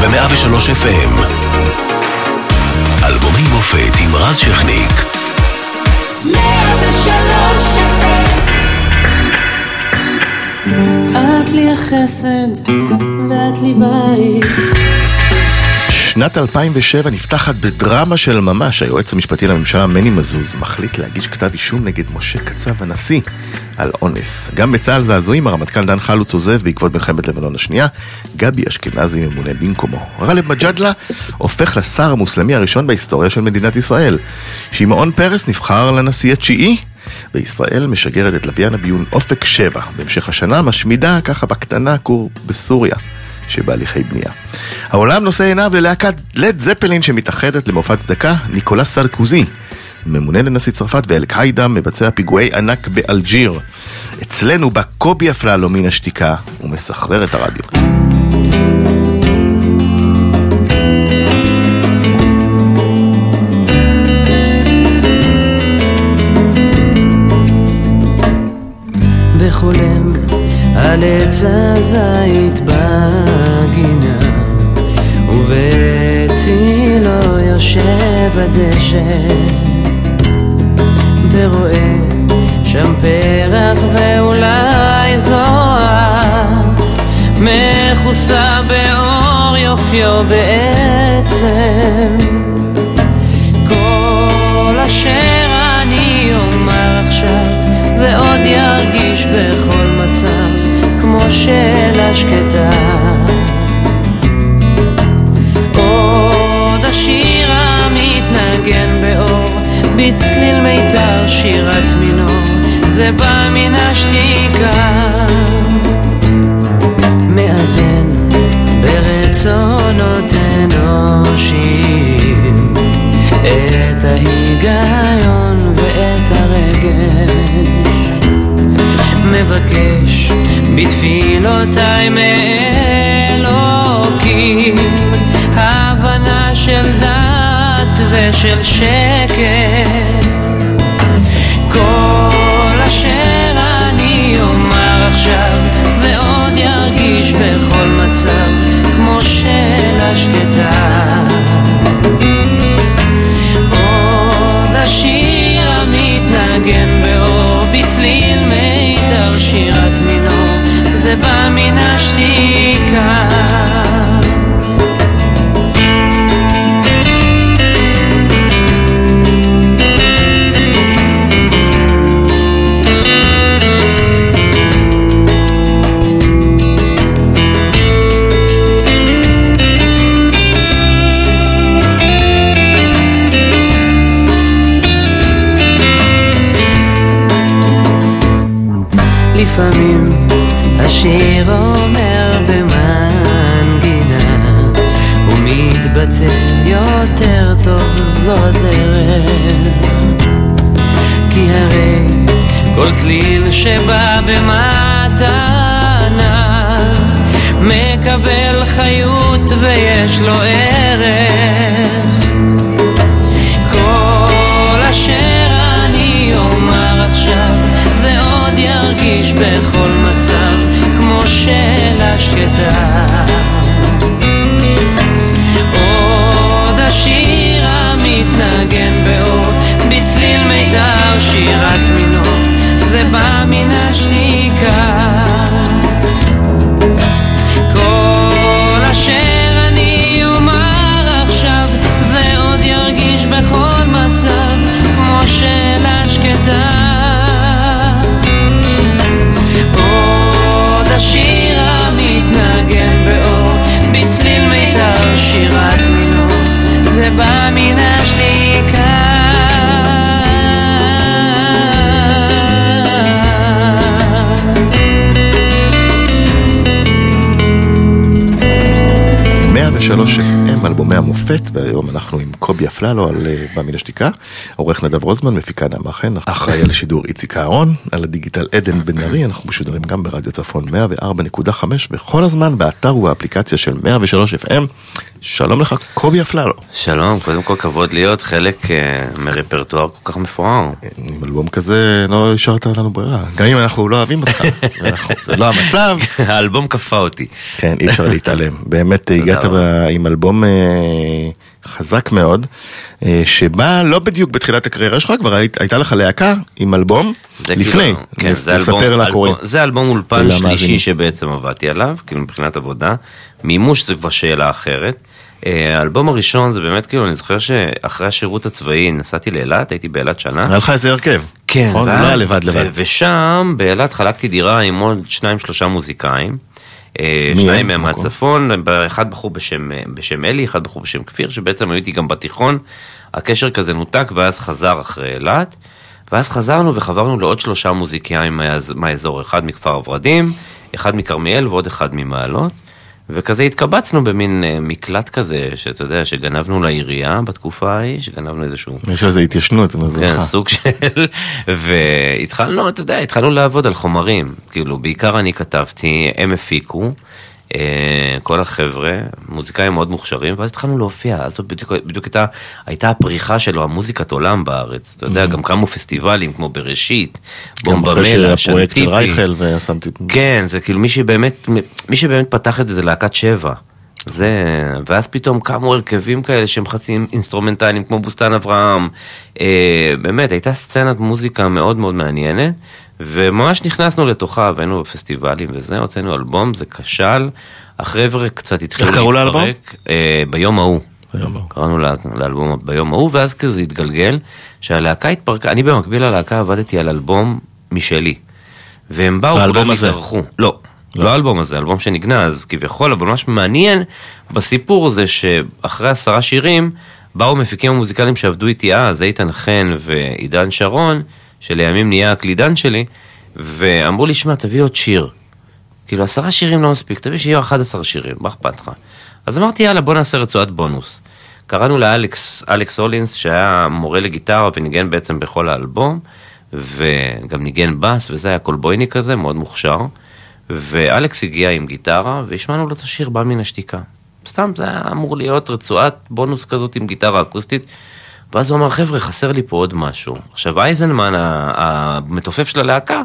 ב-103 FM. אלבומי מופת עם רז שכניק. 103 FM את לי החסד ואת לי בית שנת 2007 נפתחת בדרמה של ממש. היועץ המשפטי לממשלה מני מזוז מחליט להגיש כתב אישום נגד משה קצב הנשיא על אונס. גם בצה"ל זעזועים, הרמטכ"ל דן חלוץ עוזב בעקבות מלחמת לבנון השנייה. גבי אשכנזי ממונה במקומו. גאלב מג'אדלה הופך לשר המוסלמי הראשון בהיסטוריה של מדינת ישראל. שמעון פרס נבחר לנשיא התשיעי. וישראל משגרת את לוויין הביון אופק 7. בהמשך השנה משמידה ככה בקטנה כור בסוריה. שבהליכי בנייה. העולם נושא עיניו ללהקת לד זפלין שמתאחדת למופע צדקה, ניקולס סרקוזי, ממונה לנשיא צרפת ואל-קאעידה מבצע פיגועי ענק באלג'יר. אצלנו בא קובי אפללו מן השתיקה ומסחרר את הרדיו. וחולם על עץ הזית בגינה ובצילו יושב הדשא ורואה שם פרח ואולי זו את מכוסה באור יופיו בעצם. כל אשר אני אומר עכשיו זה עוד ירגיש בכל כמו שאלה שקטה עוד השיר המתנגן באור בצליל מיתר שירת מינור זה בא מן השתיקה. מאזן ברצונות אנושיים את ההיגיון ואת הרגש. מבקש בתפילותיי מאלוקים הבנה של דת ושל שקט. כל אשר אני אומר עכשיו זה עוד ירגיש בכל מצב כמו שאלה שקטה teba mi. כל צליל שבא במתנה מקבל חיות ויש לו ערך. כל אשר אני אומר עכשיו זה עוד ירגיש בכל מצב כמו שאלה שקטה עוד השיר המתנגן באור בצליל מיתר שירת מינור זה בא מן השתיקה. כל אשר אני אומר עכשיו זה עוד ירגיש בכל מצב כמו שאלה שקטה עוד השיר המתנגן באור בצליל מיתר שירת מינור זה בא מן השתיקה שלוש FM השקעים, אלבומי המופת, והיום אנחנו עם קובי אפללו על אה, בא מן השתיקה, עורך נדב רוזמן, מפיקה נעמה חן, אחראי על שידור איציק אהרון, על הדיגיטל עדן בן ארי, אנחנו משודרים גם ברדיו צפון 104.5 בכל הזמן באתר ובאפליקציה של 103 FM. שלום לך, קובי אפללו. שלום, קודם כל כבוד להיות חלק uh, מרפרטואר כל כך מפואר. עם אלבום כזה לא השארת לנו ברירה, גם אם אנחנו לא אוהבים אותך, זה לא המצב. האלבום כפה אותי. כן, אי אפשר להתעלם. באמת הגעת. עם אלבום חזק מאוד, uh, שבא לא בדיוק בתחילת הקריירה שלך, כבר היית, הייתה לך להקה עם אלבום לפני, כאילו, כן, זה אלבום, אלבום, זה אלבום אולפן שלישי שבעצם עבדתי עליו, כאילו מבחינת עבודה. מימוש זה כבר שאלה אחרת. אה, האלבום הראשון זה באמת כאילו, אני זוכר שאחרי השירות הצבאי נסעתי לאילת, הייתי באילת שנה. היה לך איזה הרכב. כן, נכון? ואז, לא היה לבד לבד. ושם באילת חלקתי דירה עם עוד שניים שלושה מוזיקאים. אה, שניים מהם מהצפון, אחד בחור בשם, בשם אלי, אחד בחור בשם כפיר, שבעצם היו איתי גם בתיכון. הקשר כזה נותק ואז חזר אחרי אילת. ואז חזרנו וחברנו לעוד שלושה מוזיקאים מהאזור, אחד מכפר הורדים, אחד מכרמיאל ועוד אחד ממעלות. וכזה התקבצנו במין uh, מקלט כזה, שאתה יודע, שגנבנו לעירייה בתקופה ההיא, שגנבנו איזשהו... יש איזו התיישנות, אני מזכיר כן, סוג של... והתחלנו, אתה יודע, התחלנו לעבוד על חומרים. כאילו, בעיקר אני כתבתי, הם הפיקו. אה, כל החבר'ה, מוזיקאים מאוד מוכשרים, ואז התחלנו להופיע, אז בדיוק, בדיוק הייתה, הייתה הפריחה שלו, המוזיקת עולם בארץ, אתה יודע, mm-hmm. גם קמו פסטיבלים כמו בראשית, בומבמלה, שנטיפי. של רייכל ושמתי... כן, זה כאילו מי שבאמת, מי שבאמת פתח את זה זה להקת שבע. זה, ואז פתאום קמו הרכבים כאלה שהם חצי אינסטרומנטליים כמו בוסטן אברהם, אה, באמת הייתה סצנת מוזיקה מאוד מאוד מעניינת. וממש נכנסנו לתוכה, והיינו בפסטיבלים וזה, הוצאנו אלבום, זה כשל, החבר'ה קצת התחילו להתפרק. איך קראו לאלבום? אה, ביום ההוא. קראנו לאלבום ביום ההוא, ואז כזה התגלגל, שהלהקה התפרקה, אני במקביל ללהקה עבדתי על אלבום משלי. והם באו, כולם התארחו. לא, לא, לא האלבום הזה, אלבום שנגנז כביכול, אבל מה שמעניין בסיפור זה שאחרי עשרה שירים, באו מפיקים המוזיקליים שעבדו איתי אז, איתן חן ועידן שרון, שלימים נהיה הקלידן שלי, ואמרו לי, שמע, תביא עוד שיר. כאילו, עשרה שירים לא מספיק, תביא שיהיו 11 שירים, מה אכפת לך? אז אמרתי, יאללה, בוא נעשה רצועת בונוס. קראנו לאלכס, אלכס הולינס, שהיה מורה לגיטרה וניגן בעצם בכל האלבום, וגם ניגן בס, וזה היה קולבויני כזה, מאוד מוכשר. ואלכס הגיע עם גיטרה, והשמענו לו את השיר בא מן השתיקה. סתם, זה היה אמור להיות רצועת בונוס כזאת עם גיטרה אקוסטית. ואז הוא אמר, חבר'ה, חסר לי פה עוד משהו. עכשיו, אייזנמן, המתופף של הלהקה,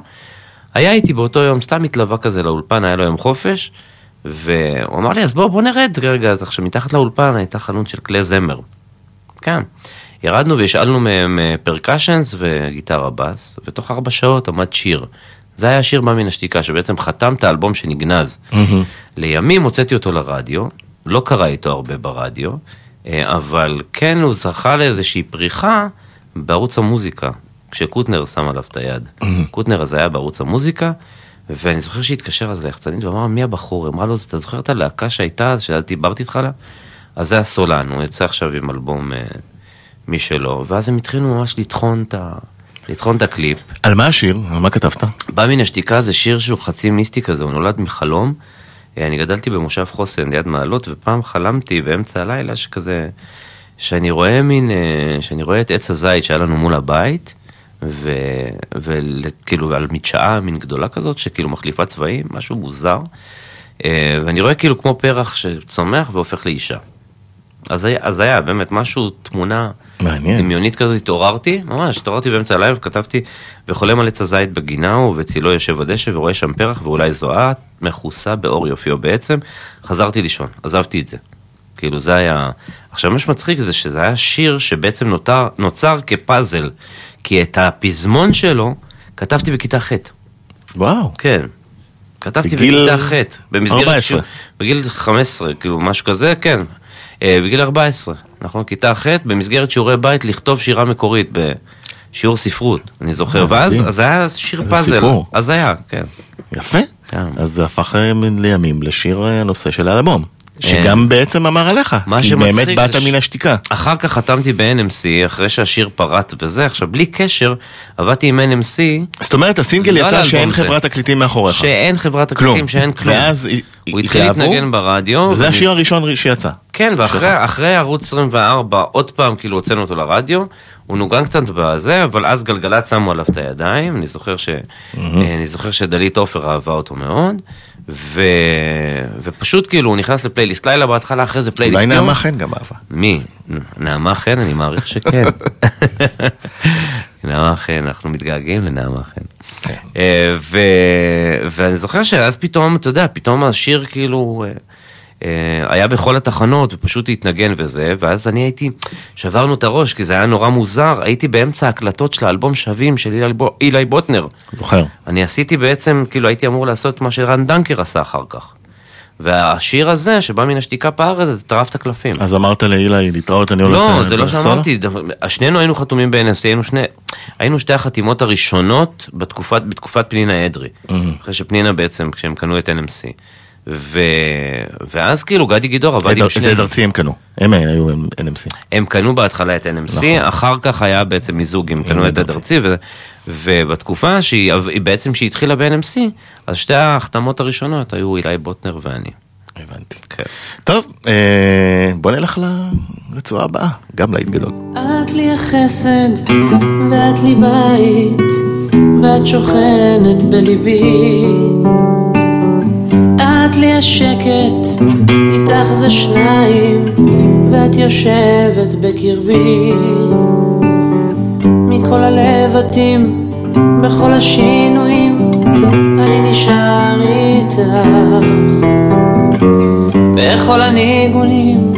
היה איתי באותו יום, סתם התלווה כזה לאולפן, היה לו יום חופש, והוא אמר לי, אז בוא, בוא נרד רגע. אז עכשיו, מתחת לאולפן הייתה חנות של כלי זמר. כן. ירדנו והשאלנו מהם פרקשנס וגיטרה בס, ותוך ארבע שעות עמד שיר. זה היה שיר בא מן השתיקה, שבעצם חתם את האלבום שנגנז. Mm-hmm. לימים הוצאתי אותו לרדיו, לא קרה איתו הרבה ברדיו, אה, אבל כן הוא זכה לאיזושהי פריחה בערוץ המוזיקה, כשקוטנר שם עליו את היד. קוטנר אז היה בערוץ המוזיקה, ואני זוכר שהתקשר אז ליחצנית ואמר, מי הבחור? אמרה לו, אתה זוכר את הלהקה שהייתה אז, שדיברתי איתך עליה? אז זה הסולן, הוא יוצא עכשיו עם אלבום אה, משלו, ואז הם התחילו ממש לטחון את ה... לטחון את הקליפ. על מה השיר? על מה כתבת? בא מן השתיקה זה שיר שהוא חצי מיסטי כזה, הוא נולד מחלום. אה, אני גדלתי במושב חוסן ליד מעלות, ופעם חלמתי באמצע הלילה שכזה, שאני רואה מין, אה, שאני רואה את עץ הזית שהיה לנו מול הבית, וכאילו על מדשאה מין גדולה כזאת, שכאילו מחליפה צבעים, משהו מוזר, אה, ואני רואה כאילו כמו פרח שצומח והופך לאישה. אז היה, אז היה באמת משהו, תמונה מעניין. דמיונית כזאת, התעוררתי, ממש, התעוררתי באמצע הלילה וכתבתי, וחולם על עץ הזית בגינה, ובצילו יושב בדשא ורואה שם פרח ואולי זו את, מכוסה באור יופיו בעצם, חזרתי לישון, עזבתי את זה. כאילו זה היה... עכשיו מה שמצחיק זה שזה היה שיר שבעצם נותר, נוצר כפאזל, כי את הפזמון שלו כתבתי בכיתה ח'. וואו. כן. כתבתי בגיל... בכיתה ח', במסגרת... 14. בגיל 15, כאילו משהו כזה, כן. אה, בגיל 14, נכון? כיתה ח', במסגרת שיעורי בית, לכתוב שירה מקורית בשיעור ספרות, אני זוכר. אה, ואז אז היה שיר פאזל. אז היה, כן. יפה. כן. אז זה הפך אה, לימים לשיר הנושא של האלבום. שגם בעצם אמר עליך, כי באמת באת מן השתיקה. אחר כך חתמתי ב-NMC, אחרי שהשיר פרט וזה, עכשיו בלי קשר, עבדתי עם NMC. זאת אומרת, הסינגל לא יצא שאין חברת תקליטים מאחוריך. שאין חברת תקליטים, שאין כלום. ואז הוא התחיל להתנגן ברדיו. וזה השיר הראשון שיצא. כן. כן, ואחרי אחרי ערוץ 24, עוד פעם כאילו הוצאנו אותו לרדיו, הוא נוגן קצת בזה, אבל אז גלגלצ שמו עליו את הידיים, אני זוכר, ש... אה, אני זוכר שדלית עופר אהבה אותו מאוד, ו... ופשוט כאילו הוא נכנס לפלייליסט לילה בהתחלה, אחרי זה פלייליסט אולי. נעמה חן גם אהבה. מי? נעמה חן? אני מעריך שכן. נעמה חן, אנחנו מתגעגעים לנעמה חן. כן. אה, ו... ואני זוכר שאז פתאום, אתה יודע, פתאום השיר כאילו אה, היה בכל התחנות ופשוט התנגן וזה, ואז אני הייתי, שברנו את הראש כי זה היה נורא מוזר, הייתי באמצע ההקלטות של האלבום שווים של אילי, בו- אילי בוטנר. זוכר. אני עשיתי בעצם, כאילו הייתי אמור לעשות מה שרן דנקר עשה אחר כך. והשיר הזה, שבא מן השתיקה בארץ, זה טרף את הקלפים. אז אמרת לאילי, להתראות, אני הולך... לא, אה, זה לא שאמרתי, שנינו היינו חתומים ב-NFC, היינו שני, היינו שתי החתימות הראשונות בתקופת, בתקופת פנינה אדרי, אחרי שפנינה בעצם, כשהם קנו את NMC. ו... ואז כאילו גדי גידור עבד? עם את שנינו. עד ארצי הם קנו, הם היו NMC. הם קנו בהתחלה את NMC, נכון. אחר כך היה בעצם מיזוג, הם קנו את עד ארצי, ו... ובתקופה שהיא היא בעצם שהיא התחילה ב-NMC, אז שתי ההחתמות הראשונות היו אילי בוטנר ואני. הבנתי. כן. טוב, אה, בוא נלך לרצועה הבאה, גם להיט גדול. את לי החסד, ואת לי בית, ואת שוכנת בליבי. לי השקט, איתך זה שניים, ואת יושבת בקרבי. מכל הלבטים, בכל השינויים, אני נשאר איתך. בכל הניגונים,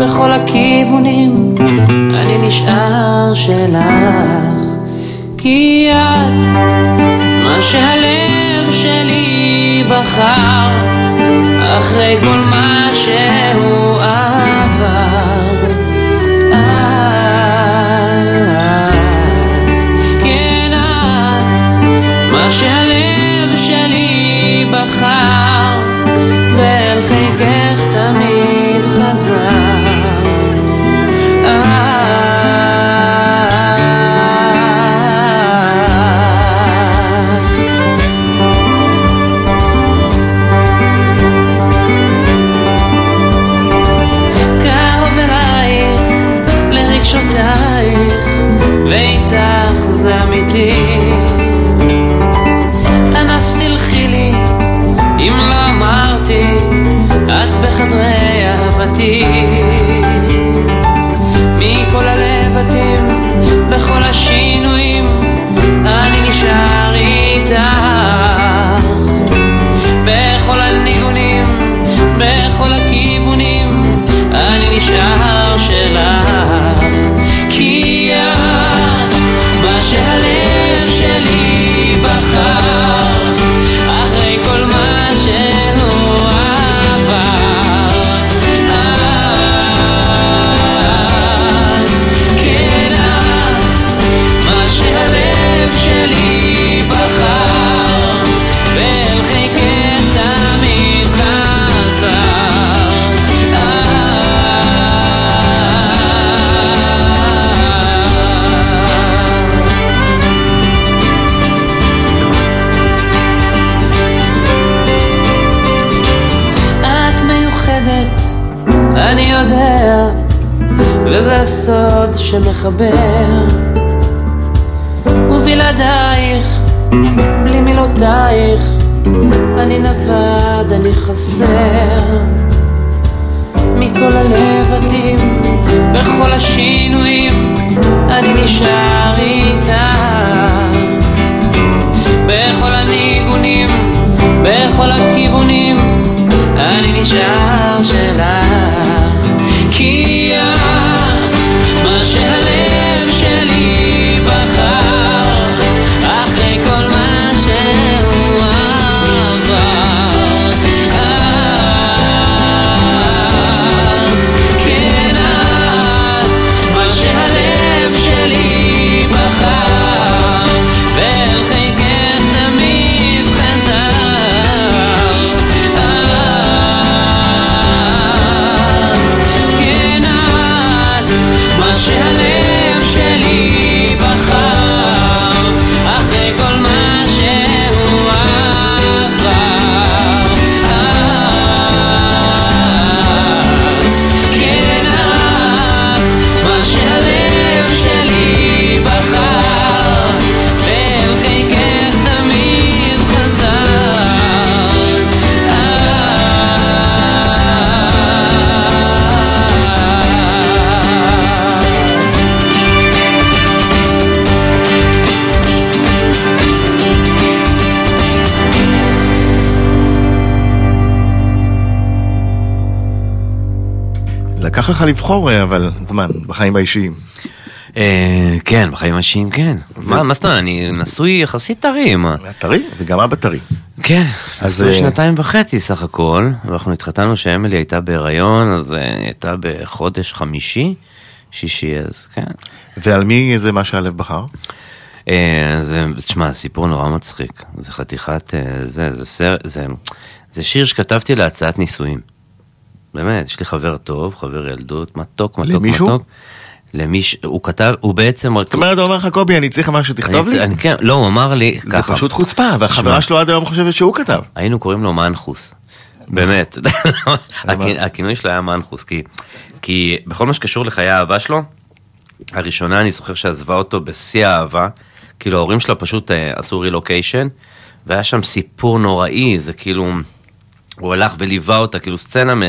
בכל הכיוונים, אני נשאר שלך. כי את מה שהלב שלי בחר, אחרי כל מה שהוא עבר. אני נשאר שמחבר. ובלעדייך, בלי מילותייך, אני נווד, אני חסר. מכל הלבטים, בכל השינויים, אני נשאר איתך. בכל הניגונים, בכל הכיוונים, אני נשאר שלך. לך לבחור, אה, אבל זמן, בחיים האישיים. אה, כן, בחיים האישיים כן. מה זאת אומרת, אני נשוי יחסית טרי, מה? טרי, וגם אבא טרי. כן, אז, אה, שנתיים וחצי סך הכל, ואנחנו התחתנו שאמילי הייתה בהיריון, אז היא הייתה בחודש חמישי, שישי, אז כן. ועל מי זה מה שהלב בחר? זה, תשמע, סיפור נורא מצחיק. זה חתיכת, זה, זה סר, זה, זה שיר שכתבתי להצעת נישואים. באמת, יש לי חבר טוב, חבר ילדות, מתוק, מתוק, למישהו? מתוק. למי ש... הוא כתב, הוא בעצם... זאת אומרת, הוא אומר לך, קובי, אני צריך משהו, תכתוב אני, לי? אני, כן, לא, הוא אמר לי זה ככה. פשוט חוצפה, והחברה. שלו עד היום חושבת שהוא כתב. היינו קוראים לו מנחוס. באמת, הכ- הכינוי שלו היה מנחוס, כי, כי בכל מה שקשור לחיי האהבה שלו, הראשונה אני זוכר שעזבה אותו בשיא האהבה, כאילו ההורים שלה פשוט אה, עשו רילוקיישן, והיה שם סיפור נוראי, זה כאילו, הוא הלך וליווה אותה, כאילו סצנה מה,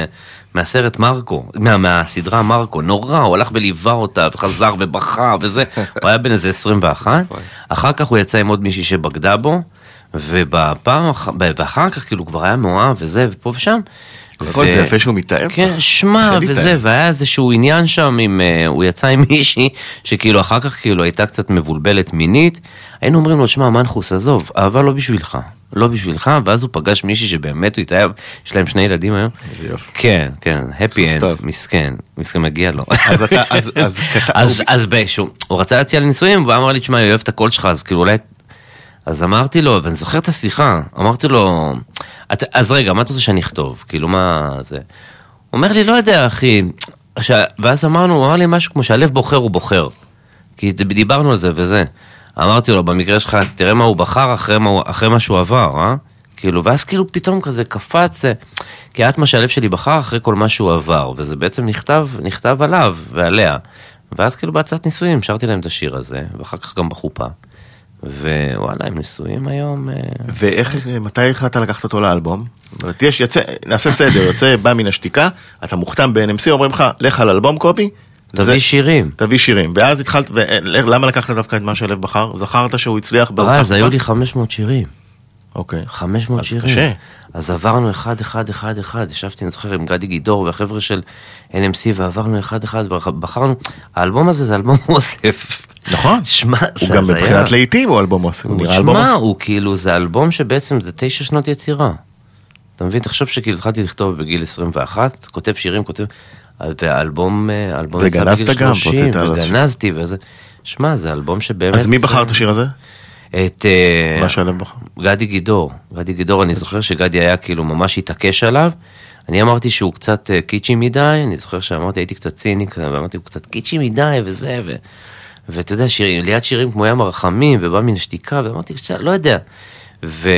מהסרט מרקו, מה, מהסדרה מרקו, נורא, הוא הלך וליווה אותה, וחזר ובכה וזה, הוא היה בן איזה 21, אחר כך הוא יצא עם עוד מישהי שבגדה בו, ובפעם, אח- ואחר כך כאילו כבר היה מאוהב וזה, ופה ושם. כל זה יפה שהוא מתאהב. כן, שמע. וזה, והיה איזשהו עניין שם עם, אה, הוא יצא עם מישהי, שכאילו אחר כך כאילו הייתה קצת מבולבלת מינית, היינו אומרים לו, שמע, מנחוס, עזוב, אהבה לא בשבילך, לא בשבילך, ואז הוא פגש מישהי שבאמת הוא התאהב, יש להם שני ילדים היום. איזה יופי. כן, כן, happy end. מסכן, מסכן מגיע לו. אז אתה, אז, אז כתב... אז, אז באיזשהו, הוא רצה להציע לי נישואים, והוא אמר לי, תשמע, אני אוהב את הקול שלך, אז כאילו אולי... אז אמרתי לו, ואני זוכר את השיחה, אמרתי לו, "את- אז רגע, מה אתה רוצה שאני אכתוב? כאילו, מה זה? הוא אומר לי, לא יודע, אחי. ואז אמרנו, הוא אמר לי משהו כמו שהלב בוחר, הוא בוחר. כי דיברנו על זה וזה. אמרתי לו, במקרה שלך, תראה מה הוא בחר אחרי מה, אחרי מה שהוא עבר, אה? כאילו, ואז כאילו פתאום כזה קפץ, אה, כי את מה שהלב שלי בחר אחרי כל מה שהוא עבר, וזה בעצם נכתב, נכתב עליו ועליה. ואז כאילו בהצעת נישואים שרתי להם את השיר הזה, ואחר כך גם בחופה. ווואלה, הם נשואים היום. אה, ואיך, מתי החלטת לקחת אותו לאלבום? יש, יוצא, נעשה סדר, יוצא, בא מן השתיקה, אתה מוכתם ב-NMC, אומרים לך, לך על אלבום קובי. תביא זה- שירים. תביא שירים. ואז התחלת, ולמה לקחת דווקא את מה שהלב בחר? זכרת שהוא הצליח באותה אז היו? לי 500 שירים. אוקיי. 500 אז שירים. קשה. אז עברנו אחד אחד אחד אחד, ישבתי, אני זוכר, עם גדי גידור והחבר'ה של NMC ועברנו אחד אחד, ובחרנו, האלבום הזה זה אלבום אוסף. נכון. שמע, הוא זה גם הזיה. מבחינת לעיתים הוא אלבום אוסף. הוא הוא נראה אלבום שמע. הוא כאילו, זה אלבום שבעצם זה תשע שנות יצירה. אתה מבין? תחשוב שכאילו התחלתי לכתוב בגיל 21, כותב שירים, כותב, והאלבום, אה, האלבום יצא וגנזת בגיל גם, 30, פוצעת על השיר. וגנזתי וזה. שמע, זה אלבום שבאמת... אז מי בחר את השיר הזה? את... אה, מה שהלב בחר. גדי גידור. גדי גידור, אני זוכר שגדי היה כאילו ממש התעקש עליו. אני אמרתי שהוא קצת אה, קיצ'י מדי, אני זוכר שאמרתי, הייתי קצת ציני, ואמרתי, הוא קצת קיצ'י מדי וזה, ו... ואתה יודע, שיר, ליד שירים כמו ים הרחמים, ובא מן השתיקה, ואמרתי, לא יודע. ו...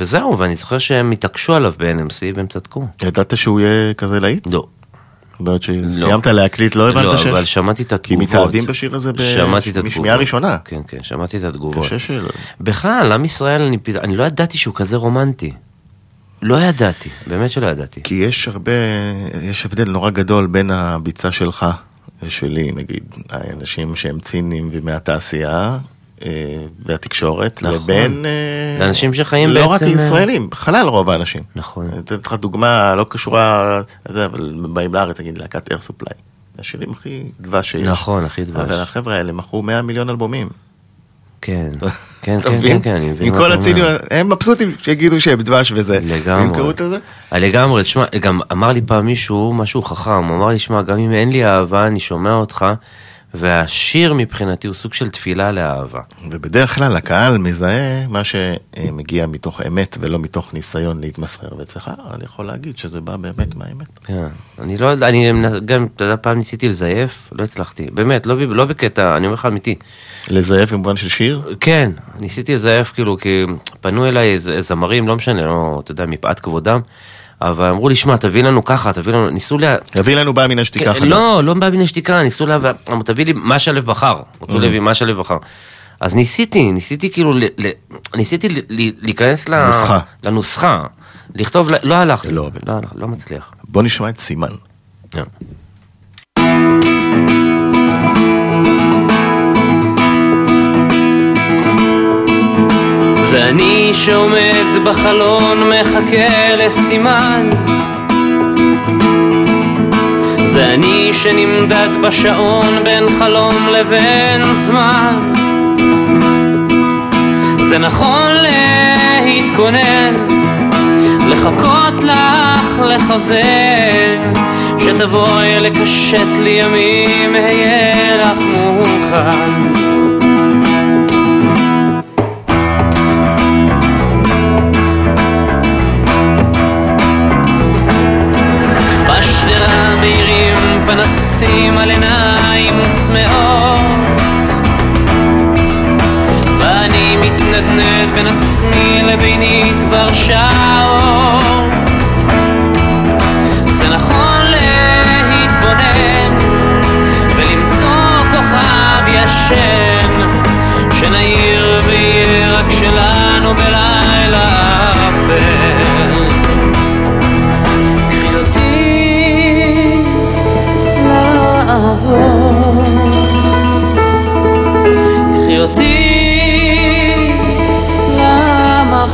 וזהו, ואני זוכר שהם התעקשו עליו ב-NMC והם צדקו. ידעת שהוא יהיה כזה להיט? לא. אומרת שסיימת להקליט, לא הבנת לא, שיש? אבל שמעתי את כי התגובות. מתאהבים בשיר הזה. משמיעה ראשונה. כן, כן, שמעתי את התגובות. קשה של... בכלל, עם ישראל, אני, אני לא ידעתי שהוא כזה רומנטי. לא ידעתי, באמת שלא ידעתי. כי יש הרבה, יש הבדל נורא גדול בין הביצה שלך, שלי נגיד, האנשים שהם ציניים ומהתעשייה והתקשורת, נכון. לבין... אה, לאנשים שחיים לא רק בעצם, אה, ישראלים, בכלל רוב האנשים. נכון. אני אתן לך דוגמה לא קשורה, זה, אבל באים לארץ, נגיד להקת אר סופליי. השירים הכי דבש שיש. נכון, הכי דבש. אבל החבר'ה האלה מכרו 100 מיליון אלבומים. כן, כן, כן? כן, כן, אני מבין עם כל. הציניות, הם מבסוטים שיגידו שהם דבש וזה. לגמרי. ימכרו את זה? אה, לגמרי, תשמע, גם אמר לי פעם מישהו משהו חכם, הוא אמר לי, שמע, גם אם אין לי אהבה, אני שומע אותך, והשיר מבחינתי הוא סוג של תפילה לאהבה. ובדרך כלל הקהל מזהה מה שמגיע מתוך אמת ולא מתוך ניסיון להתמסחר, ואצלך אני יכול להגיד שזה בא באמת מהאמת. כן, אני לא יודע, אני גם, אתה יודע, פעם ניסיתי לזייף, לא הצלחתי, באמת, לא, לא בקטע, אני אומר לך אמיתי. לזייף במובן של שיר? כן, ניסיתי לזייף, כאילו, כי פנו אליי זמרים, לא משנה, לא, אתה יודע, מפאת כבודם, אבל אמרו לי, שמע, תביא לנו ככה, תביא לנו, ניסו לה... תביא לנו בא מן השתיקה כן, חדש. לא, לא בא מן השתיקה, ניסו לה... אמרו, תביא לי מה שהלב בחר, רצו להביא מה שהלב בחר. אז ניסיתי, ניסיתי כאילו, ל- ל- ניסיתי ל- ל- להיכנס לנוסחה. לנוסחה, לכתוב, לא הלך לי, לא. לא לא מצליח. בוא נשמע את סימן. זה אני שעומד בחלון מחכה לסימן. שנמדד בשעון בין חלום לבין זמן. זה נכון להתכונן, לחכות לך, לכוון שתבואי לקשט לי ימים, אהיה לך מוכן מאירים פנסים על עיניים צמאות. ואני מתנדנד בין עצמי לביני כבר שעות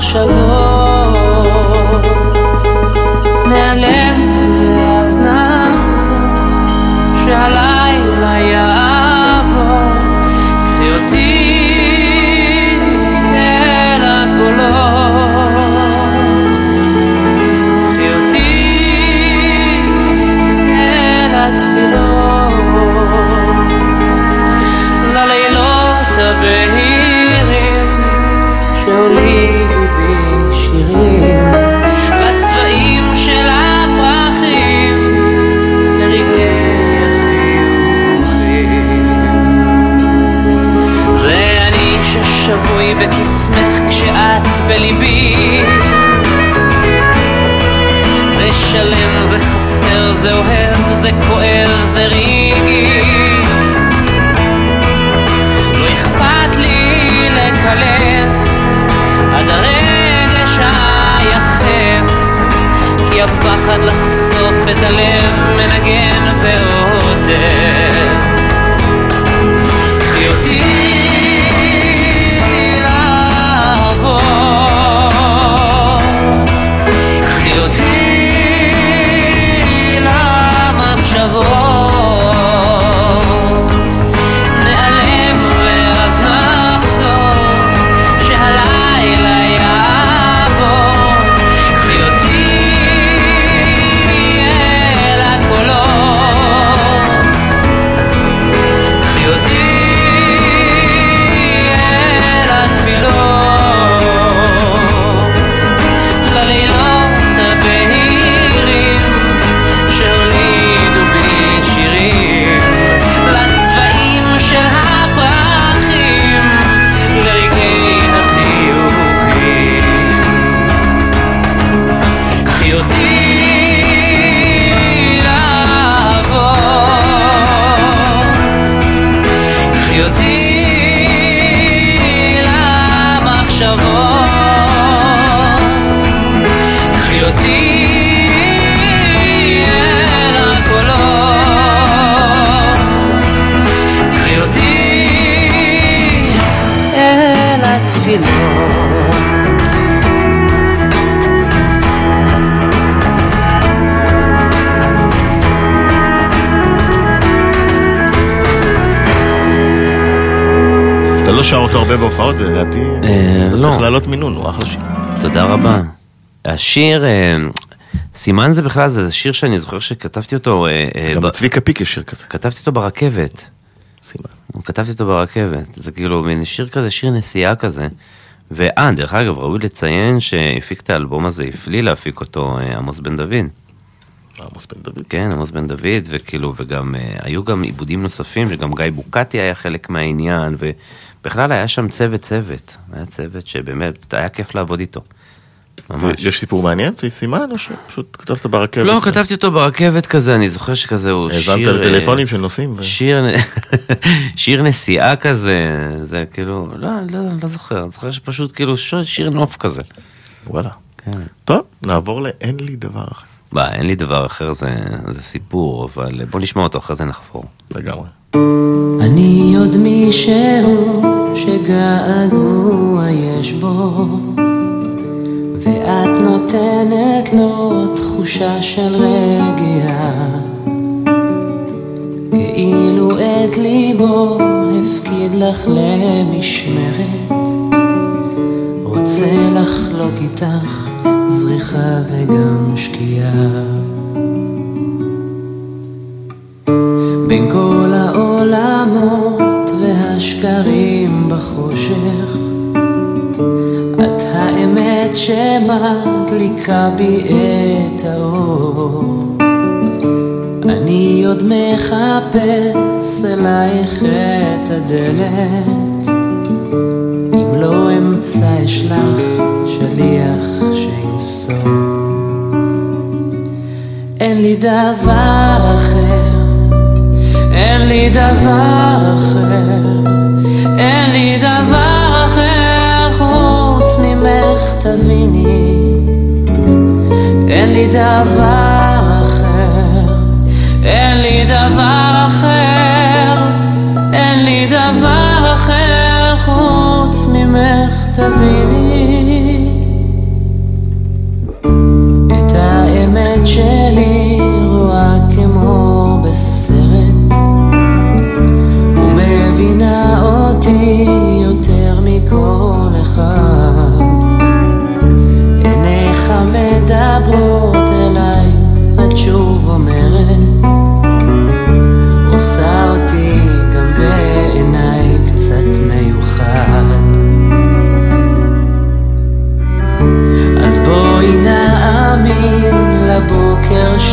למחשבות בקסמך כשאת בליבי. זה שלם, זה חסר, זה אוהב, זה כואב, זה רגעי. לא אכפת לי לקלף עד הרגש היחף. כי הפחד לחשוף את הלב מנגן ועוטף minha voz אותו הרבה בהופעות, ולדעתי אה, אתה לא. צריך לעלות מינון, הוא אחלה שיר. תודה רבה. השיר, אה, סימן זה בכלל, זה שיר שאני זוכר שכתבתי אותו, אה, גם לצביקה פיק יש שיר כזה. כתבתי אותו ברכבת. סימן. כתבתי אותו ברכבת, זה כאילו מין שיר כזה, שיר נסיעה כזה. ואה, דרך אגב, ראוי לציין שהפיק את האלבום הזה, הפליא להפיק אותו עמוס בן דוד. עמוס בן דוד. כן, עמוס בן דוד, וכאילו, וגם, אה, היו גם עיבודים נוספים, שגם גיא בוקטי היה חלק מהעניין, ובכלל היה שם צוות צוות, היה צוות שבאמת, היה כיף לעבוד איתו. ממש. יש סיפור מעניין, סעיף סימן, או שפשוט כתבת ברכבת? לא, כתבתי אותו ברכבת כזה, אני זוכר שכזה הוא שיר... האזנת אה, לטלפונים של נוסעים? שיר, שיר נסיעה כזה, זה כאילו, לא, לא, לא זוכר, אני זוכר שפשוט כאילו שיר נוף כזה. וואלה. כן. טוב, נעבור ל"אין לי דבר אחר". מה, אין לי דבר אחר, זה, זה סיפור, אבל בוא נשמע אותו, אחרי זה נחפור. לגמרי. אני עוד מישהו שגעגוע יש בו ואת נותנת לו תחושה של רגיעה את ליבו הפקיד לך למשמרת, רוצה לחלוק איתך זריחה וגם שקיעה. בין כל העולמות והשקרים בחושך, את האמת שמדליקה בי את האור. אני עוד מחפש אלייך את הדלת, אם לא אמצא אשלח שליח שימסור. אין לי דבר אחר, אין לי דבר אחר, אין לי דבר אחר חוץ ממך תביני, אין לי דבר אחר, אין לי דבר אחר, אין לי דבר אחר חוץ ממך תביני. האמת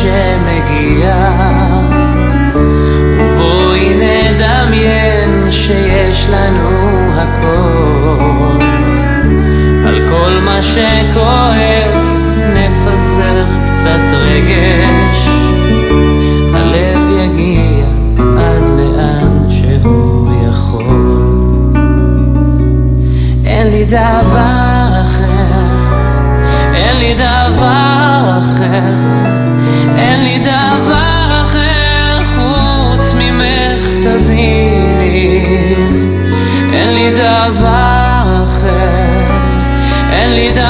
שמגיע. ובואי נדמיין שיש לנו הכל. על כל מה שכואב נפזר קצת רגש. הלב יגיע עד לאן שהוא יכול. אין לי דבר אחר, אין לי דבר אחר, דבר אחר, אין לי דבר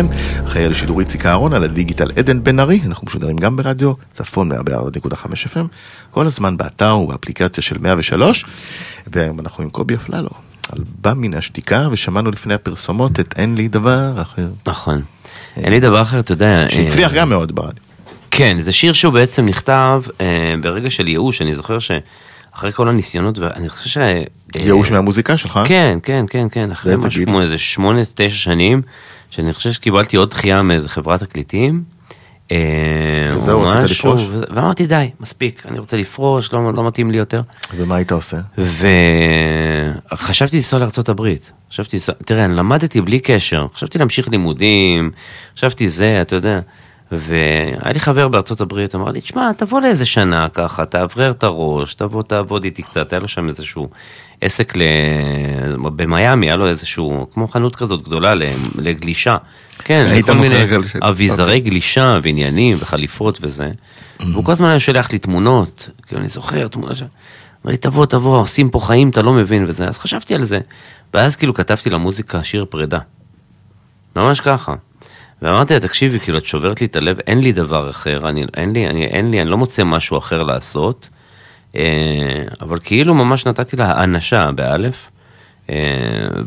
חן, אחראי על השידור איציק אהרון, על הדיגיטל עדן בן ארי, אנחנו משודרים גם ברדיו, צפון 104.5 FM, כל הזמן באתר ובאפליקציה של 103, והיום אנחנו עם קובי אפללו, על בא מן השתיקה, ושמענו לפני הפרסומות את אין לי דבר אחר, נכון. אין לי דבר אחר, אתה יודע. שהצליח אה, גם מאוד ברדיו. כן, זה שיר שהוא בעצם נכתב אה, ברגע של ייאוש, אני זוכר שאחרי כל הניסיונות, ואני חושב ש... אה, ייאוש מהמוזיקה שלך? כן, כן, כן, כן, אחרי משהו גיל? כמו איזה שמונה, תשע שנים, שאני חושב שקיבלתי עוד דחייה מאיזה חברת תקליטים. אה, וזהו, או רצית לפרוש? ואמרתי די, מספיק, אני רוצה לפרוש, לא, לא מתאים לי יותר. ומה היית עושה? וחשבתי לנסוע לארה"ב, חשבתי, תראה, אני למדתי בלי קשר, חשבתי להמשיך לימודים, חשבתי זה, אתה יודע, והיה לי חבר בארצות הברית, אמר לי, תשמע, תבוא לאיזה שנה ככה, תאוורר את הראש, תבוא תעבוד איתי קצת, היה לו שם איזשהו עסק ל... במיאמי, היה לו איזשהו, כמו חנות כזאת גדולה לגלישה. כן, לכל מיני אביזרי אוקיי. גלישה ועניינים וחליפות וזה. והוא כל הזמן היה שולח לי תמונות, כאילו אני זוכר תמונה ש... אמר לי, תבוא, תבוא, עושים פה חיים, אתה לא מבין וזה. אז חשבתי על זה, ואז כאילו כתבתי למוזיקה שיר פרידה. ממש ככה. ואמרתי לה, תקשיבי, כאילו, את שוברת לי את הלב, אין לי דבר אחר, אני, אין לי, אני, אין לי, אני לא מוצא משהו אחר לעשות. אה, אבל כאילו ממש נתתי לה האנשה, באלף. אה,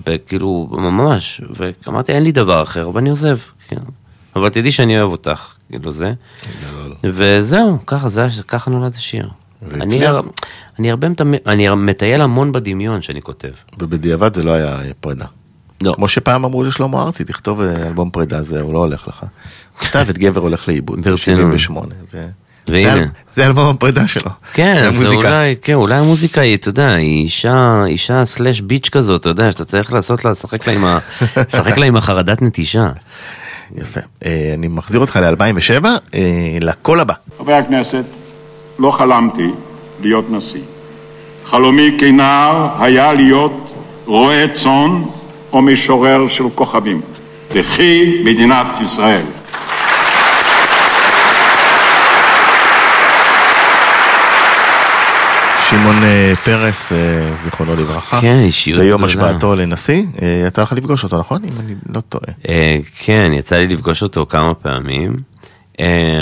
וכאילו, ממש, ואמרתי, אין לי דבר אחר, ואני עוזב, כן. אבל תדעי שאני אוהב אותך, כאילו זה. וזהו, ככה, זה, ככה נולד השיר. אני? אני הרבה מטמ- אני מטייל המון בדמיון שאני כותב. ובדיעבד זה לא היה פרידה. לא, כמו שפעם אמרו לשלמה ארצי, תכתוב אה, אלבום פרידה, זה לא הולך לך. כתב את גבר הולך לאיבוד, ברצינות. ב-78. והנה. זה אלבום הפרידה שלו. כן, זה. אולי, כן, אולי המוזיקה היא, אתה יודע, היא אישה, אישה סלאש ביץ' כזאת, אתה יודע, שאתה צריך לעשות לה, לשחק לה עם ה... לשחק לה עם החרדת נטישה. יפה. אה, אני מחזיר אותך ל-2007, לקול הבא. חברי הכנסת, לא חלמתי להיות נשיא. חלומי כנער היה להיות רועה צאן או משורר של כוכבים. תחי מדינת ישראל. שמעון אה, פרס, אה, זיכרונו לברכה. כן, אישיות ביום גדולה. השבעתו לנשיא, אה, יצא לך לפגוש אותו, נכון? אם אני לא טועה. כן, יצא לי לפגוש אותו כמה פעמים.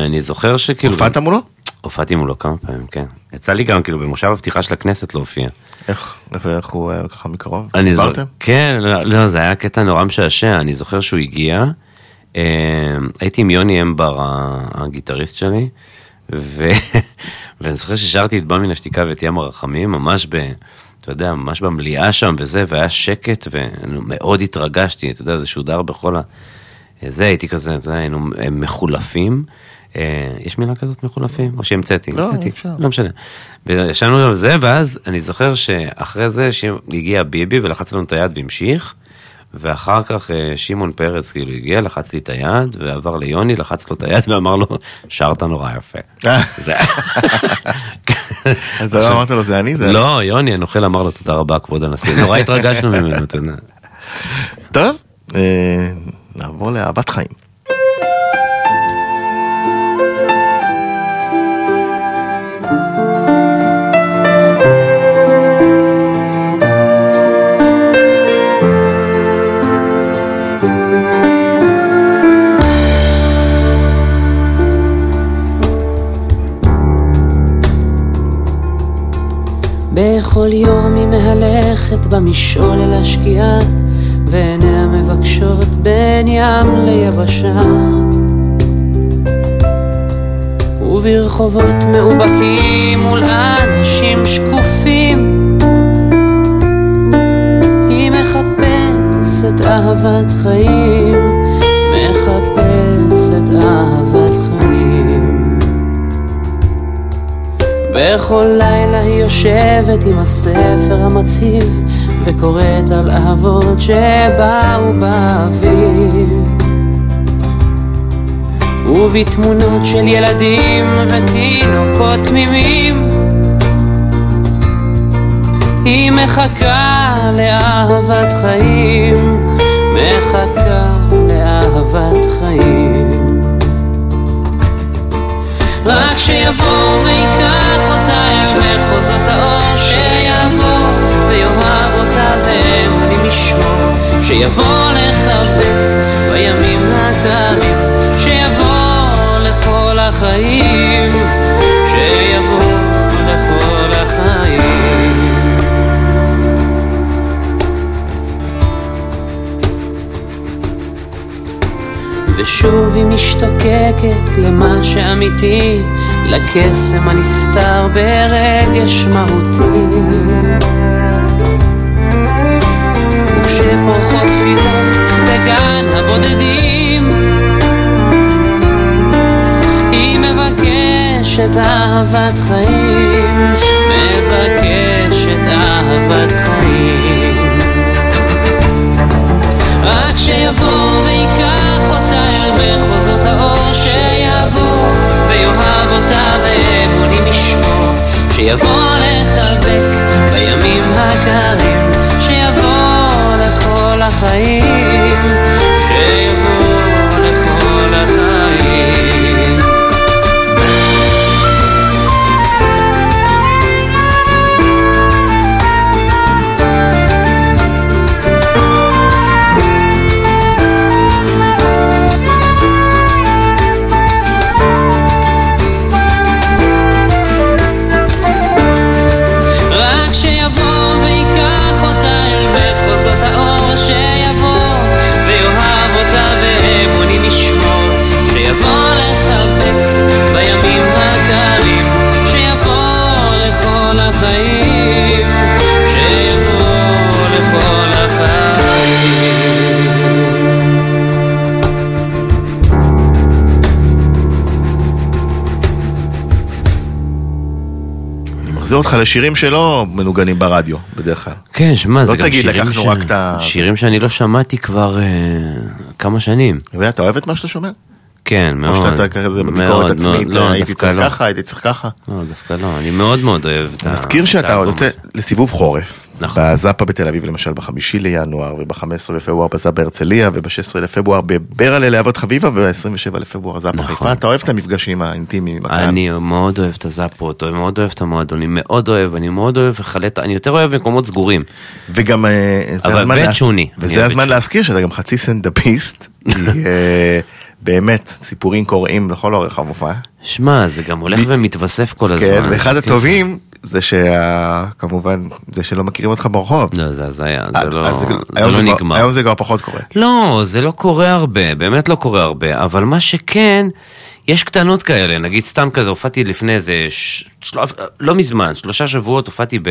אני זוכר שכאילו... הופעת מולו? הופעתי מולו כמה פעמים, כן. יצא לי גם כאילו במושב הפתיחה של הכנסת להופיע. איך איך הוא היה ככה מקרוב? אני זוכר? כן, לא, לא, זה היה קטע נורא משעשע, אני זוכר שהוא הגיע, אה, הייתי עם יוני אמבר, הגיטריסט שלי, ו... ואני זוכר ששרתי את בא מן השתיקה ואת ים הרחמים, ממש ב... אתה יודע, ממש במליאה שם וזה, והיה שקט, ומאוד התרגשתי, אתה יודע, זה שודר בכל ה... זה הייתי כזה, אתה יודע, היינו מחולפים. אה, יש מילה כזאת מחולפים? או שהמצאתי? לא, המצאתי. אפשר. לא משנה. וישבנו על זה, ואז אני זוכר שאחרי זה הגיע ביבי ולחץ לנו את היד והמשיך, ואחר כך אה, שמעון פרץ כאילו הגיע, לחץ לי את היד, ועבר ליוני, לחץ לו את היד ואמר לו, שרת נורא יפה. אז לא אמרת לו זה אני? זה אני?" לא, יוני הנוכל אמר לו תודה רבה כבוד הנשיא, נורא התרגשנו ממנו, אתה יודע. טוב, אה, נעבור לאהבת חיים. בכל יום היא מהלכת במשעול אל השקיעה, ועיניה מבקשות בין ים ליבשה. וברחובות מאובקים מול אנשים שקופים, היא מחפשת אהבת חיים, מחפשת אהבת בכל לילה היא יושבת עם הספר המציב וקוראת על אהבות שבאו באוויר. ובתמונות של ילדים ותינוקות תמימים היא מחכה לאהבת חיים, מחכה לאהבת חיים רק שיבוא ויקח אותה אל מחוזות האור שיבוא ויאהב אותה ואמונים לשמור שיבוא לחבק בימים הקרים שיבוא לכל החיים שיבוא לכל החיים ושוב היא משתוקקת למה שאמיתי, לקסם הנסתר ברגש מהותי. וכשפורחות תפילות בגן הבודדים, היא מבקשת אהבת חיים, מבקשת אהבת חיים. רק שיבוא ויקח אל שיבוא שיבוא לחבק בימים הקרים שיבוא לכל החיים שיבוא נחזיר אותך לשירים שלא מנוגנים ברדיו, בדרך כלל. כן, שמע, זה לא גם תגיד, שירים, ש... ה- שירים שאני לא שמעתי כבר אה, כמה שנים. ואתה אוהב את מה שאתה שומע? כן, או מאוד. שאתה כזה בביקורת עצמית, לא, הייתי דווקא צריך לא. ככה, הייתי צריך ככה. לא, דווקא לא, אני מאוד מאוד אוהב את ה... נזכיר את שאתה יוצא. לסיבוב חורף. נכון. בזאפה בתל אביב למשל בחמישי לינואר וב-15 בפברואר בזאפה בהרצליה וב-16 לפברואר בברלה להבות חביבה וב-27 לפברואר זאפה נכון. חיפה. אתה אוהב את המפגשים האינטימיים עם הקהל? אני מאוד אוהב את הזאפות, אני מאוד אוהב את המועדונים, מאוד אוהב, אני מאוד אוהב לחלט, אני יותר אוהב מקומות סגורים. וגם אה, זה הזמן להס-. אני וזה הזמן. להזכיר שאתה גם חצי סנדאפיסט. אה, באמת סיפורים קוראים לכל אורך המופע. שמע, זה גם הולך ומתווסף כל הזמן. כן, ואחד כן. הטובים זה שכמובן זה שלא מכירים אותך ברחוב. לא, זה הזיה, אז- זה לא אז זה היום לא נגמר. היום זה כבר פחות קורה. לא, זה לא קורה הרבה, באמת לא קורה הרבה, אבל מה שכן, יש קטנות כאלה, נגיד סתם כזה, הופעתי לפני איזה, ש... לא מזמן, שלושה שבועות הופעתי ב...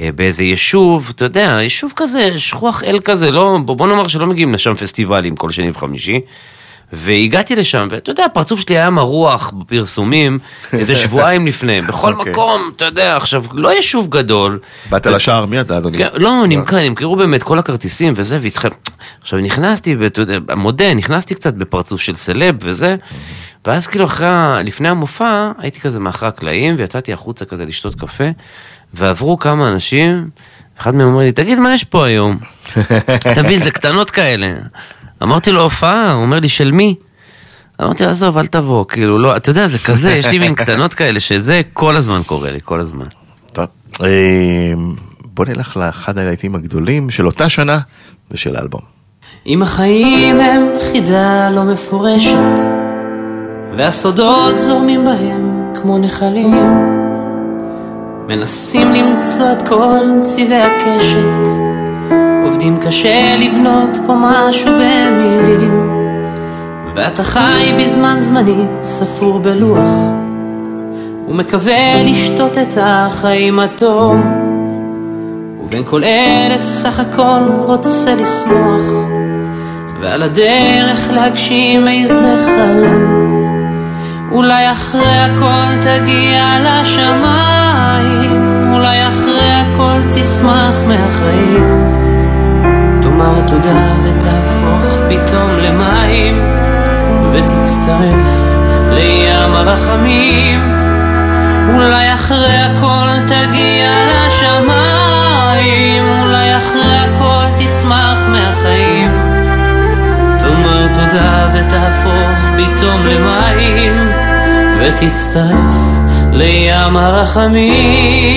אה, באיזה יישוב, אתה יודע, יישוב כזה, שכוח אל כזה, לא, בוא נאמר שלא מגיעים לשם פסטיבלים כל שני וחמישי. והגעתי לשם, ואתה יודע, הפרצוף שלי היה מרוח בפרסומים איזה שבועיים לפני, בכל אוקיי. מקום, אתה יודע, עכשיו, לא יישוב גדול, באת לשער, מי אתה אדוני? כן, לא, נמכר, נמכרו באמת כל הכרטיסים וזה, ואיתכם. עכשיו נכנסתי, ואתה יודע, מודה, נכנסתי קצת בפרצוף של סלב וזה, ואז כאילו אחרי, לפני המופע, הייתי כזה מאחורי הקלעים, ויצאתי החוצה כזה לשתות קפה, ועברו כמה אנשים, אחד מהם אומר לי, תגיד, מה יש פה היום? תבין, זה קטנות כאלה. אמרתי לו, הופעה, הוא אומר לי, של מי? אמרתי לו, עזוב, אל תבוא, כאילו, לא, אתה יודע, זה כזה, יש לי מין קטנות כאלה, שזה כל הזמן קורה לי, כל הזמן. טוב. אה, בוא נלך לאחד הלהיטים הגדולים של אותה שנה ושל האלבום. אם החיים הם חידה לא מפורשת, והסודות זורמים בהם כמו נחלים, מנסים למצוא את כל צבעי הקשת, עובדים קשה לבנות פה משהו במילים, ואתה חי בזמן זמני ספור בלוח, ומקווה לשתות את החיים התום. ובין כל אלה סך הכל רוצה לשמוח ועל הדרך להגשים איזה חלום. אולי אחרי הכל תגיע לשמיים אולי אחרי הכל תשמח מהחיים תאמר תודה ותהפוך פתאום למים ותצטרף לים הרחמים אולי אחרי הכל תגיע לשמיים, אולי אחרי הכל תשמח מהחיים. תאמר תודה ותהפוך פתאום למים, ותצטרף לים הרחמים.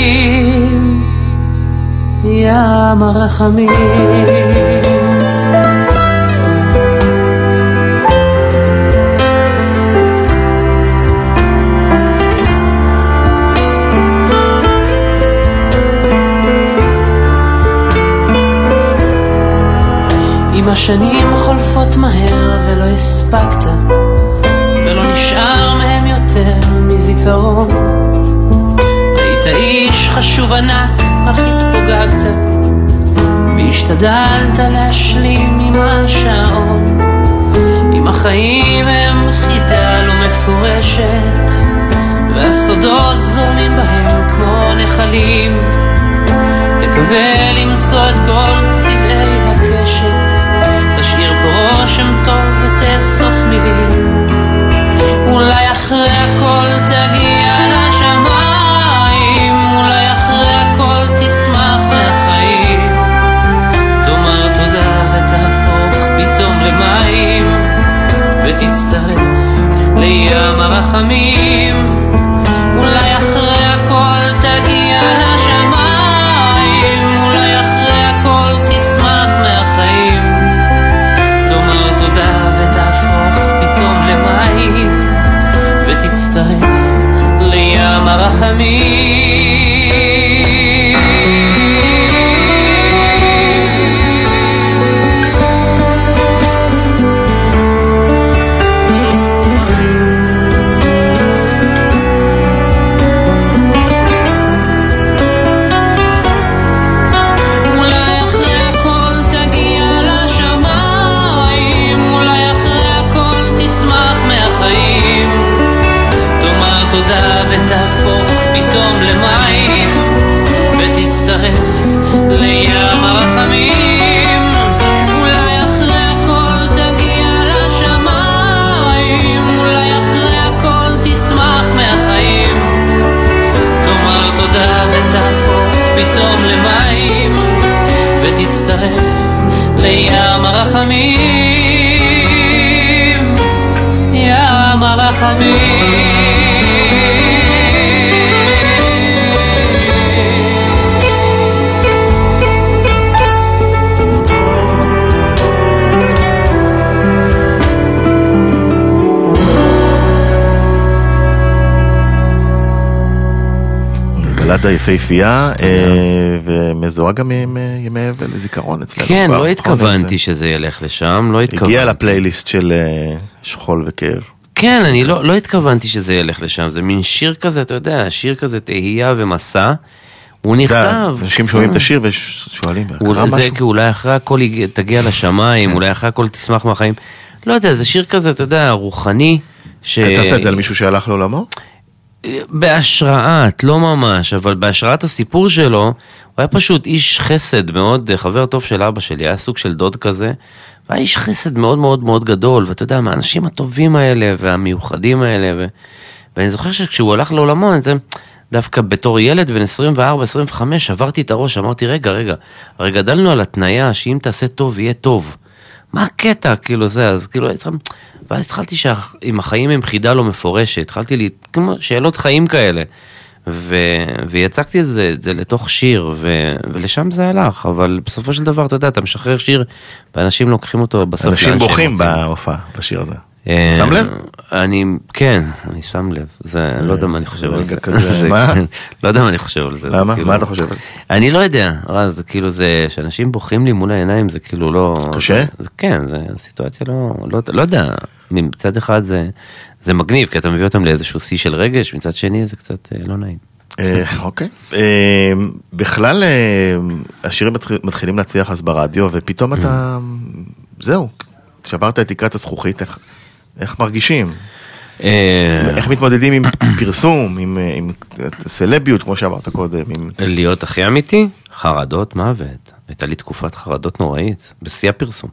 ים הרחמים. אם השנים חולפות מהר ולא הספקת, ולא נשאר מהם יותר מזיכרון. היית איש חשוב ענק, אך התפוגגת, והשתדלת להשלים עם השעון. אם החיים הם חידה לא מפורשת, והסודות זורמים בהם כמו נחלים, תקווה למצוא את כל צבעי הקשת, תשאיר פה רושם טוב ותאסוף מילים. אולי אחרי הכל תגיע ותצטרף לים הרחמים. אולי אחרי הכל תגיע לשמיים, אולי אחרי הכל תשמח מהחיים. תאמר תודה ותהפוך פתאום למים, ותצטרף לים הרחמים. בלדה יפהפייה, אה, ומזוהה גם עם אה, ימי אבל וזיכרון אצלנו. כן. לא התכוונתי שזה ילך לשם, לא זה התכוונתי. הגיע לפלייליסט של אה, שכול וכאב. כן, אני לא, לא התכוונתי שזה ילך לשם, זה מין שיר כזה, אתה יודע, שיר כזה תהייה ומסע. הוא נכתב. אנשים שומעים את כן. השיר ושואלים, קרה זה משהו? כי אולי אחרי הכל תגיע לשמיים, אולי אחרי הכל תשמח מהחיים. לא יודע, זה שיר כזה, אתה יודע, רוחני. ש... כתבת את זה על מישהו שהלך לעולמו? בהשראת, לא ממש, אבל בהשראת הסיפור שלו, הוא היה פשוט איש חסד מאוד, חבר טוב של אבא שלי, היה סוג של דוד כזה, והיה איש חסד מאוד מאוד מאוד גדול, ואתה יודע, מהאנשים הטובים האלה והמיוחדים האלה, ו... ואני זוכר שכשהוא הלך לעולמו, אני זה, דווקא בתור ילד בן 24-25, שברתי את הראש, אמרתי, רגע, רגע, הרי גדלנו על התניה שאם תעשה טוב, יהיה טוב. מה הקטע, כאילו זה, אז כאילו, ואז התחלתי שעם החיים הם חידה לא מפורשת, התחלתי לי, כמו שאלות חיים כאלה. ו... ויצקתי את זה, את זה לתוך שיר, ו... ולשם זה הלך, אבל בסופו של דבר, אתה יודע, אתה משחרר שיר, ואנשים לוקחים אותו בסוף אנשים בוכים. בהופעה, בשיר הזה. אה, שם לב? אני, כן, אני שם לב, זה, לא יודע מה אני חושב על זה. מה? לא יודע מה אני חושב על זה. למה? כאילו- מה אתה חושב על זה? אני לא יודע, רז, זה כאילו זה, שאנשים בוכים לי מול העיניים, זה כאילו לא... קשה? כן, זה סיטואציה לא, לא, לא יודע, מצד אחד זה, זה מגניב, כי אתה מביא אותם לאיזשהו שיא של רגש, מצד שני זה קצת אה, לא נעים. אה, אוקיי. בכלל, השירים מתחיל- מתחילים להצליח אז ברדיו, ופתאום אתה... זהו, שברת את תקרת הזכוכית, איך- מרגישים? אה, איך מתמודדים עם פרסום, עם, אה, עם סלביות, כמו שאמרת קודם, עם... להיות הכי אמיתי, חרדות מוות. הייתה לי תקופת חרדות נוראית, בשיא הפרסום.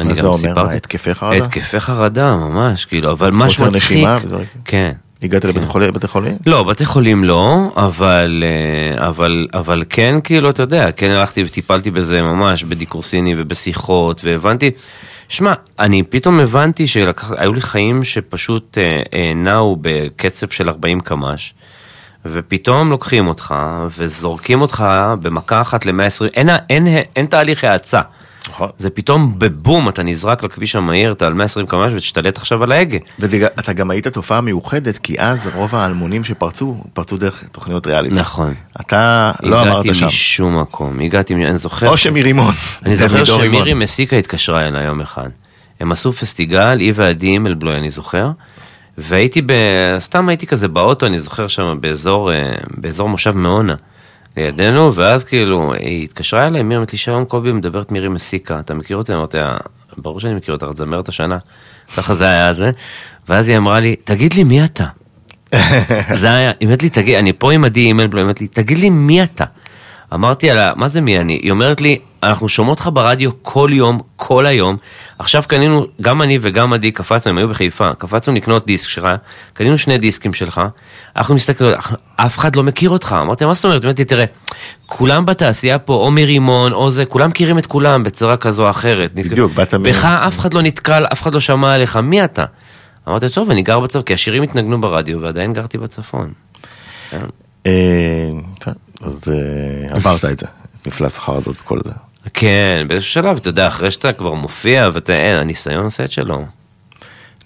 מה זה אומר? סיפרתי- התקפי חרדה? התקפי חרדה, ממש, כאילו, אבל. נשימה ודברים? כן. הגעת לבית חולים? בתי חולים? לא, בתי חולים לא, אבל, אה, אבל, אבל כן, כאילו, אתה יודע, כן הלכתי וטיפלתי בזה ממש בדיקורסיני ובשיחות, והבנתי, שמע, אני פתאום הבנתי שהיו לי חיים שפשוט אה, אה, נעו בקצב של 40 קמ"ש, ופתאום לוקחים אותך וזורקים אותך במכה אחת ל-120, אין, אין, אין, אין תהליך האצה. נכון. זה פתאום בבום, אתה נזרק לכביש המהיר, אתה על 120 קמ"ש ותשתלט עכשיו על ההגה. ואתה גם היית תופעה מיוחדת, כי אז רוב האלמונים שפרצו, פרצו דרך תוכניות ריאליטי. נכון. אתה לא אמרת הגעתי שם. משום מקום, הגעתי, אני זוכר, או שמירימון. אני זוכר. שמירי מסיקה התקשרה אליי יום אחד. הם עשו פסטיגל, היא ועדי אימלבלוי, אני זוכר, והייתי ב... סתם הייתי כזה באוטו, אני זוכר שם באזור, אה, באזור מושב מעונה, לידינו, ואז כאילו, היא התקשרה אליי, מירי אמרת לי, שלום קובי, מדברת מירי מסיקה, אתה מכיר אותי? אמרתי לה, ברור שאני מכיר אותך, את זמרת השנה. ככה זה היה זה. ואז היא אמרה לי, תגיד לי מי אתה? זה היה, היא אומרת לי, תגיד, אני פה עם עדי אימלבלוי, היא אומרת לי, תגיד לי מי אתה? אמרתי לה, מה זה מי אני? היא אומרת לי, אנחנו שומעות אותך ברדיו כל יום, כל היום. עכשיו קנינו, גם אני וגם עדי קפצנו, הם היו בחיפה, קפצנו לקנות דיסק שלך, קנינו שני דיסקים שלך, אנחנו מסתכלים, אף אחד לא מכיר אותך. אמרתי, מה זאת אומרת? אמרתי, תראה, כולם בתעשייה פה, או מרימון, או זה, כולם מכירים את כולם בצורה כזו או אחרת. בדיוק, באת מ- בך אף אחד לא נתקל, אף אחד לא שמע עליך, מי אתה? אמרתי, טוב, אני גר בצפון, כי השירים התנגנו ברדיו, ועדיין גרתי בצפון. אה, טוב, אז אה, עברת את זה, מפלס החרדות וכל זה. כן, באיזשהו שלב, אתה יודע, אחרי שאתה כבר מופיע, ואתה, אין, הניסיון עושה את שלו. אני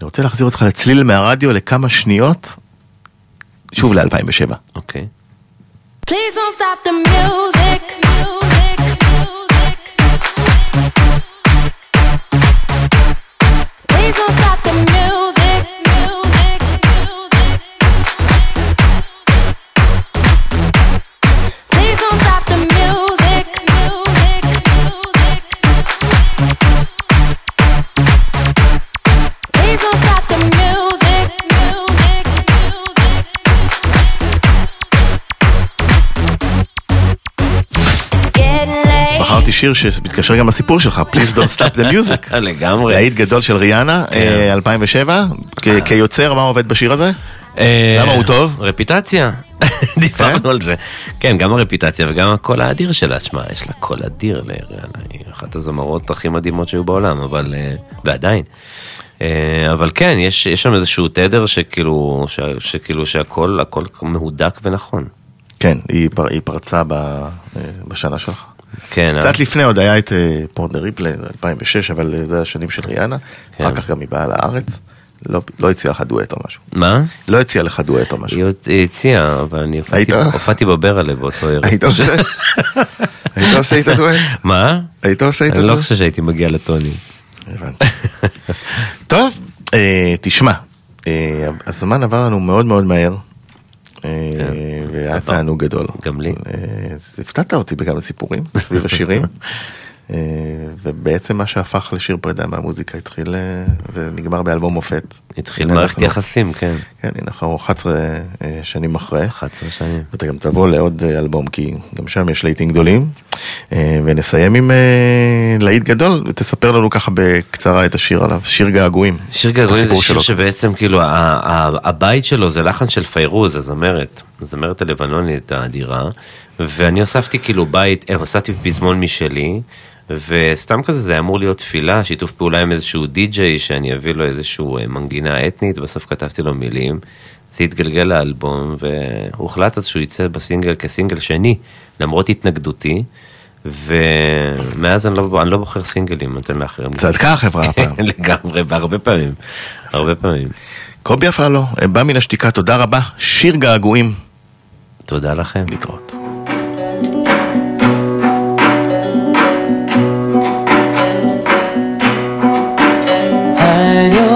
רוצה להחזיר אותך לצליל מהרדיו לכמה שניות, שוב ל-2007. אוקיי. Please don't stop the music. שיר שמתקשר גם לסיפור שלך, Please Don't Stop the Music. לגמרי. להיט גדול של ריאנה, כן. אה, 2007. כ- כיוצר, מה עובד בשיר הזה? אה, למה הוא טוב? רפיטציה, דיברנו על זה. כן, גם הרפיטציה וגם הקול האדיר שלה, שמע, יש לה קול אדיר לאריאנה, היא אחת הזמרות הכי מדהימות שהיו בעולם, אבל, אה, ועדיין. אה, אבל כן, יש, יש שם איזשהו תדר שכאילו, ש, שכאילו שהכל הכל מהודק ונכון. כן, היא פר- היא פרצה ב- אה, בשנה שלך. כן, קצת לפני עוד היה את אה, פורטנר ריפלי, 2006, אבל אה, זה השנים של ריאנה. כן. אחר כך גם היא באה לארץ. לא- לא הציעה לך דואט או משהו. מה? לא הציעה לך דואט או משהו. היא הציעה, אבל אני? הופעתי- בברלה באותו ערב. היית עושה? היית עושה איתה דואט? מה? היית עושה איתה אני לא דואט? חושב שהייתי מגיע לטוני. הבנתי. טוב, אה, תשמע, הזמן עבר לנו מאוד מאוד מהר. אה, והיה עבר. תענוג גדול. גם לי. אה, הפתעת אותי בכמה סיפורים סביב השירים. אה, ובעצם מה שהפך לשיר פרידה מהמוזיקה התחיל אה, ונגמר באלבום מופת. התחיל מערכת יחסים, כן. כן, הנה אנחנו 11 אה, שנים אחרי. 11 שנים. ואתה גם תבוא לעוד אלבום, כי גם שם יש להיטים גדולים. ונסיים עם להיט גדול, ותספר לנו ככה בקצרה את השיר עליו, שיר געגועים. שיר געגועים זה שיר. שבעצם כאילו הבית שלו זה לחן של פיירוז, הזמרת, הזמרת הלבנונית האדירה, ואני הוספתי כאילו בית, הוספתי פזמון משלי, וסתם כזה זה אמור להיות תפילה, שיתוף פעולה עם איזשהו די-ג'יי שאני אביא לו איזשהו אה, מנגינה אתנית, בסוף כתבתי לו מילים. זה התגלגל לאלבום, והוחלט אז שהוא יצא בסינגל כסינגל שני, למרות התנגדותי, ומאז אני לא, אני לא בוחר סינגלים, נותן לאחרים. צדקה החברה הפעם. לגמרי, והרבה פעמים, הרבה פעמים. קובי אפללו, אה, בא מן השתיקה, תודה רבה. שיר געגועים. תודה לכם. להתראות. היום